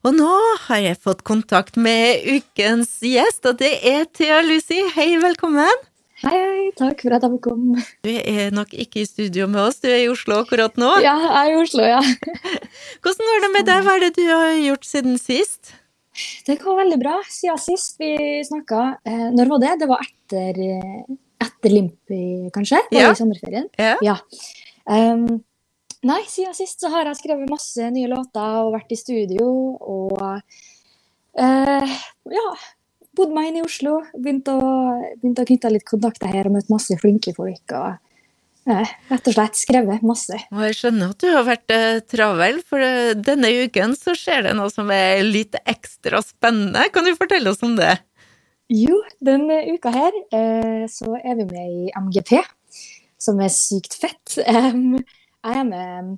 Og nå har jeg fått kontakt med ukens gjest, og det er Thea Lucy. Hei, velkommen. Hei, hei, takk for at jeg komme. Du er nok ikke i studio med oss, du er i Oslo akkurat nå? Ja, jeg er i Oslo, ja. Hvordan går det med deg, hva er det du har gjort siden sist? Det går veldig bra. Siden sist vi snakka, eh, når var det? Det var etter, eh, etter Limpi, kanskje? Var Ja. i sommerferien? Ja. Ja. Um, nei, siden sist så har jeg skrevet masse nye låter og vært i studio og eh, ja, bodd meg inn i Oslo. Begynt å, begynt å knytte litt kontakter her og møtt masse flinke folk. og eh, rett og slett skrevet masse. Og jeg skjønner at du har vært eh, travel, for eh, denne uken så skjer det noe som er litt ekstra spennende. Kan du fortelle oss om det? Jo, denne uka her eh, så er vi med i MGP, som er sykt fett. Em, jeg er med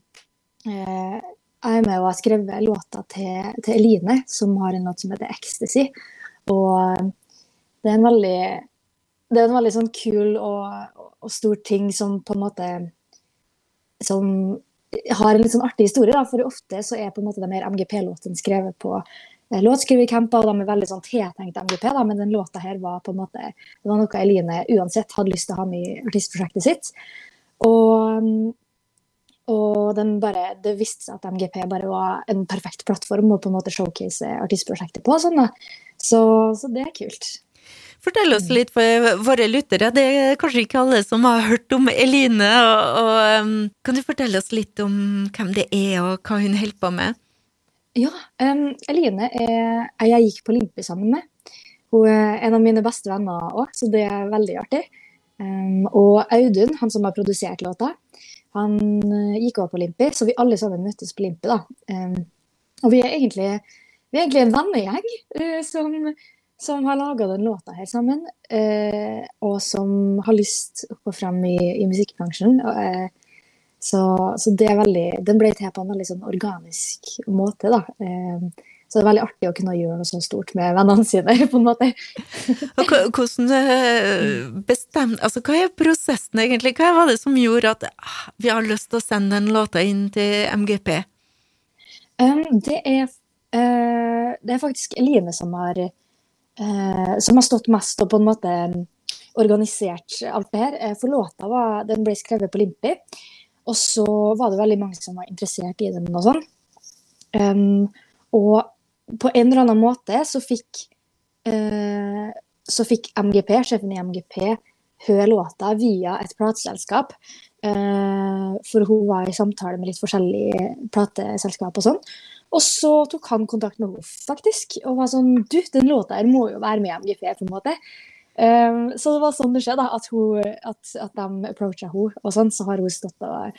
eh, jeg er med og har skrevet låta til, til Eline, som har en låt som heter 'Ecstasy'. Og eh, det er en veldig, er en veldig sånn kul og, og stor ting som på en måte Som har en litt sånn artig historie, da, for ofte så er på en måte de mer MGP-låtene skrevet på eh, låtskrivercamper, og de er veldig sånn tiltenkt MGP, da, men den låta her var på en måte det var noe Eline uansett hadde lyst til å ha med i artistprosjektet sitt. Og, og den bare, det viste seg at MGP bare var en perfekt plattform å på en måte showcase artistprosjektet på. Sånn, da. Så, så det er kult. Fortell oss litt for våre lyttere. Det er kanskje ikke alle som har hørt om Eline. Og, og, um, kan du fortelle oss litt om hvem det er, og hva hun holder på med? Ja, um, Eline er ei jeg gikk på Limpi sammen med. Hun er en av mine beste venner òg, så det er veldig artig. Um, og Audun, han som har produsert låta, han eh, gikk over på Limpi, så vi alle sammen møttes på Limpi. da. Og vi er egentlig, vi er egentlig en vennegjeng eh, som, som har laga den låta her sammen. eh, og som har lyst opp og frem i, i musikkbransjen. så, så det er veldig, den ble til på en veldig sånn organisk måte. da. Så det er veldig artig å kunne gjøre noe så stort med vennene sine. på en måte. Og hvordan eh, bestem... Altså, hva er prosessen egentlig? Hva var det som gjorde at ah, vi har lyst til å sende den låta inn til MGP? Um, det, er, uh, det er faktisk Eline som har, uh, som har stått mest og på en måte um, organisert alt det her. For låta var, den ble skrevet på Limpi, og så var det veldig mange som var interessert i den og sånn. Um, og på en eller annen måte så fikk, eh, så fikk MGP, sjefen i MGP, høre låta via et plateselskap. Eh, for hun var i samtale med litt forskjellige plateselskap og sånn. Og så tok han kontakt med henne, faktisk, og var sånn Du, den låta her må jo være med i MGP, på en måte. Um, så det var sånn det skjedde, at, hun, at, at de approacha henne, og sånn, så har hun stått og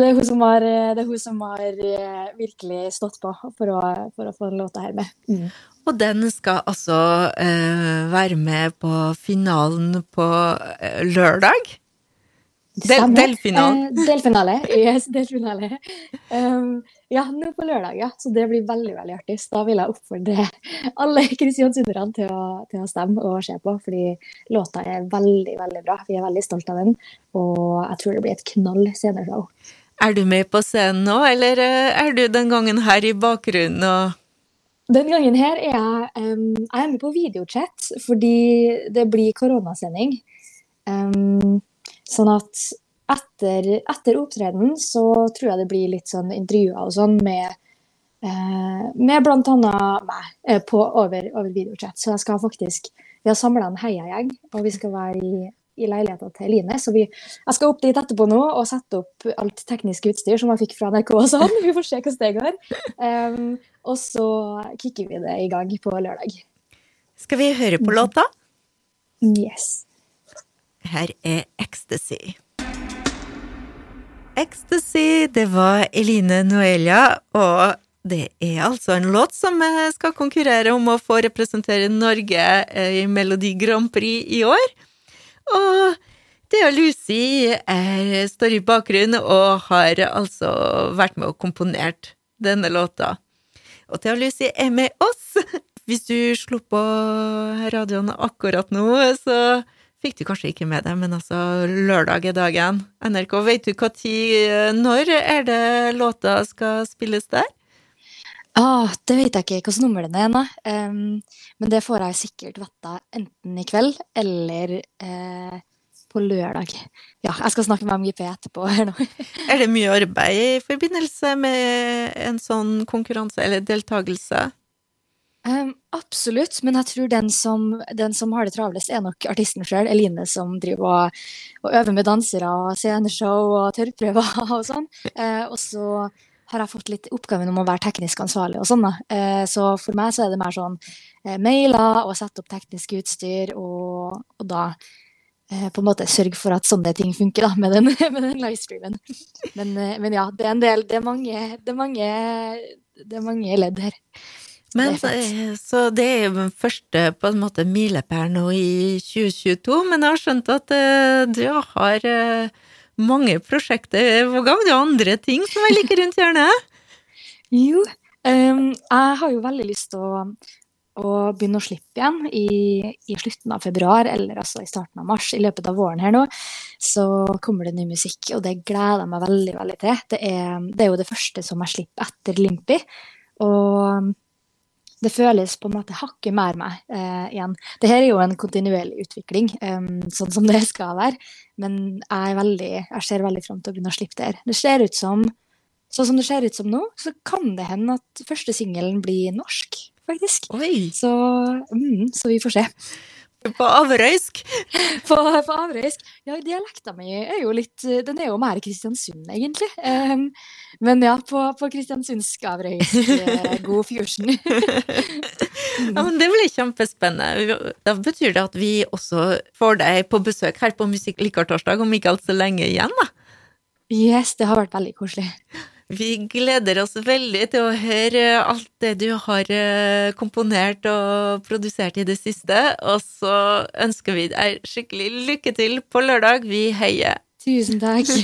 det er hun som har, det er hun som har eh, virkelig stått på for å, for å få den låta her med. Mm. Og den skal altså eh, være med på finalen på eh, lørdag? Del- delfinalen. Eh, delfinale. Yes, delfinale. Um, ja, nå på lørdag, ja. Så det blir veldig veldig artig. Så da vil jeg oppfordre alle kristiansunderne til, til å stemme og se på, fordi låta er veldig, veldig bra. Vi er veldig stolt av den, og jeg tror det blir et knall sceneshow. Er du med på scenen nå, eller eh, er du den gangen her i bakgrunnen og Den gangen her er jeg, um, jeg er med på videochat, fordi det blir koronasending. Um, sånn at etter, etter opptreden så tror jeg det blir litt sånn intervjuer og sånn med, eh, med annet meg eh, på, over, over videochat. Så jeg skal faktisk Vi har samla en heiagjeng, og vi skal være i, i leiligheta til Line. Så vi, jeg skal opp dit etterpå nå og sette opp alt teknisk utstyr som jeg fikk fra NRK og sånn. Vi får se hvordan det går. Um, og så kicker vi det i gang på lørdag. Skal vi høre på låta? Yes. Her er Ecstasy. Ecstasy, det var Eline Noelia, og det er altså en låt som skal konkurrere om å få representere Norge eh, i Melodi Grand Prix i år. Og Thea Lucy er, står i bakgrunnen og har altså vært med og komponert denne låta. Og Thea Lucy er med oss. Hvis du slo på radioen akkurat nå, så fikk du kanskje ikke med deg, men altså, lørdag er dagen. NRK, vet du hva tid, når er det låta skal spilles der? Ah, det vet jeg ikke hvilket nummer den er ennå. Um, men det får jeg sikkert vite enten i kveld eller eh, på lørdag. Ja, jeg skal snakke med MGP etterpå her nå. er det mye arbeid i forbindelse med en sånn konkurranse eller deltakelse? Um, absolutt, men jeg tror den som, den som har det travlest, er nok artisten sjøl, Eline, som driver og, og, øver med dansere og sceneshow og tørrprøver og sånn. Uh, og så har jeg fått litt oppgaven om å være teknisk ansvarlig og sånn. da. så for meg så er det mer sånn eh, mailer og sette opp teknisk utstyr, og, og da eh, på en måte sørge for at sånne ting funker da, med den, med den livestreamen. Men, eh, men, ja, det er en del Det er mange, det er mange, det er mange ledd her. Men, eh, så det er jo den første på en måte milepæl nå i 2022, men jeg har skjønt at du har mange prosjekter på gang. Du har andre ting som er like rundt hjørnet? jo, um, jeg har jo veldig lyst til å, å begynne å slippe igjen i, i, slutten av februar, eller altså i starten av mars. I løpet av våren her nå, så kommer det ny musikk, og det gleder jeg meg veldig, veldig til. Det er, det er jo det første som jeg slipper etter Limpi. Og det føles på en måte hakket mer meg eh, igjen. Dette er jo en kontinuerlig utvikling, um, sånn som det skal være. Men jeg, veldig, jeg ser veldig fram til å begynne å slippe det her. Det ser ut som, sånn som det ser ut som nå, så kan det hende at første singelen blir norsk, faktisk. Så, mm, så vi får se. På avrøysk? På, på avrøysk. Ja, dialekta mi er jo litt Den er jo mer Kristiansund, egentlig. Um, men ja, på, på kristiansundsk avrøysk. Eh, god fusion. ja, men det blir kjempespennende. Da betyr det at vi også får deg på besøk her på Musikk torsdag om ikke altfor lenge igjen, da? Yes, det har vært veldig koselig. Vi gleder oss veldig til å høre alt det du har eh, komponert og produsert i det siste, og så ønsker vi deg skikkelig lykke til på lørdag. Vi heier. Tusen takk.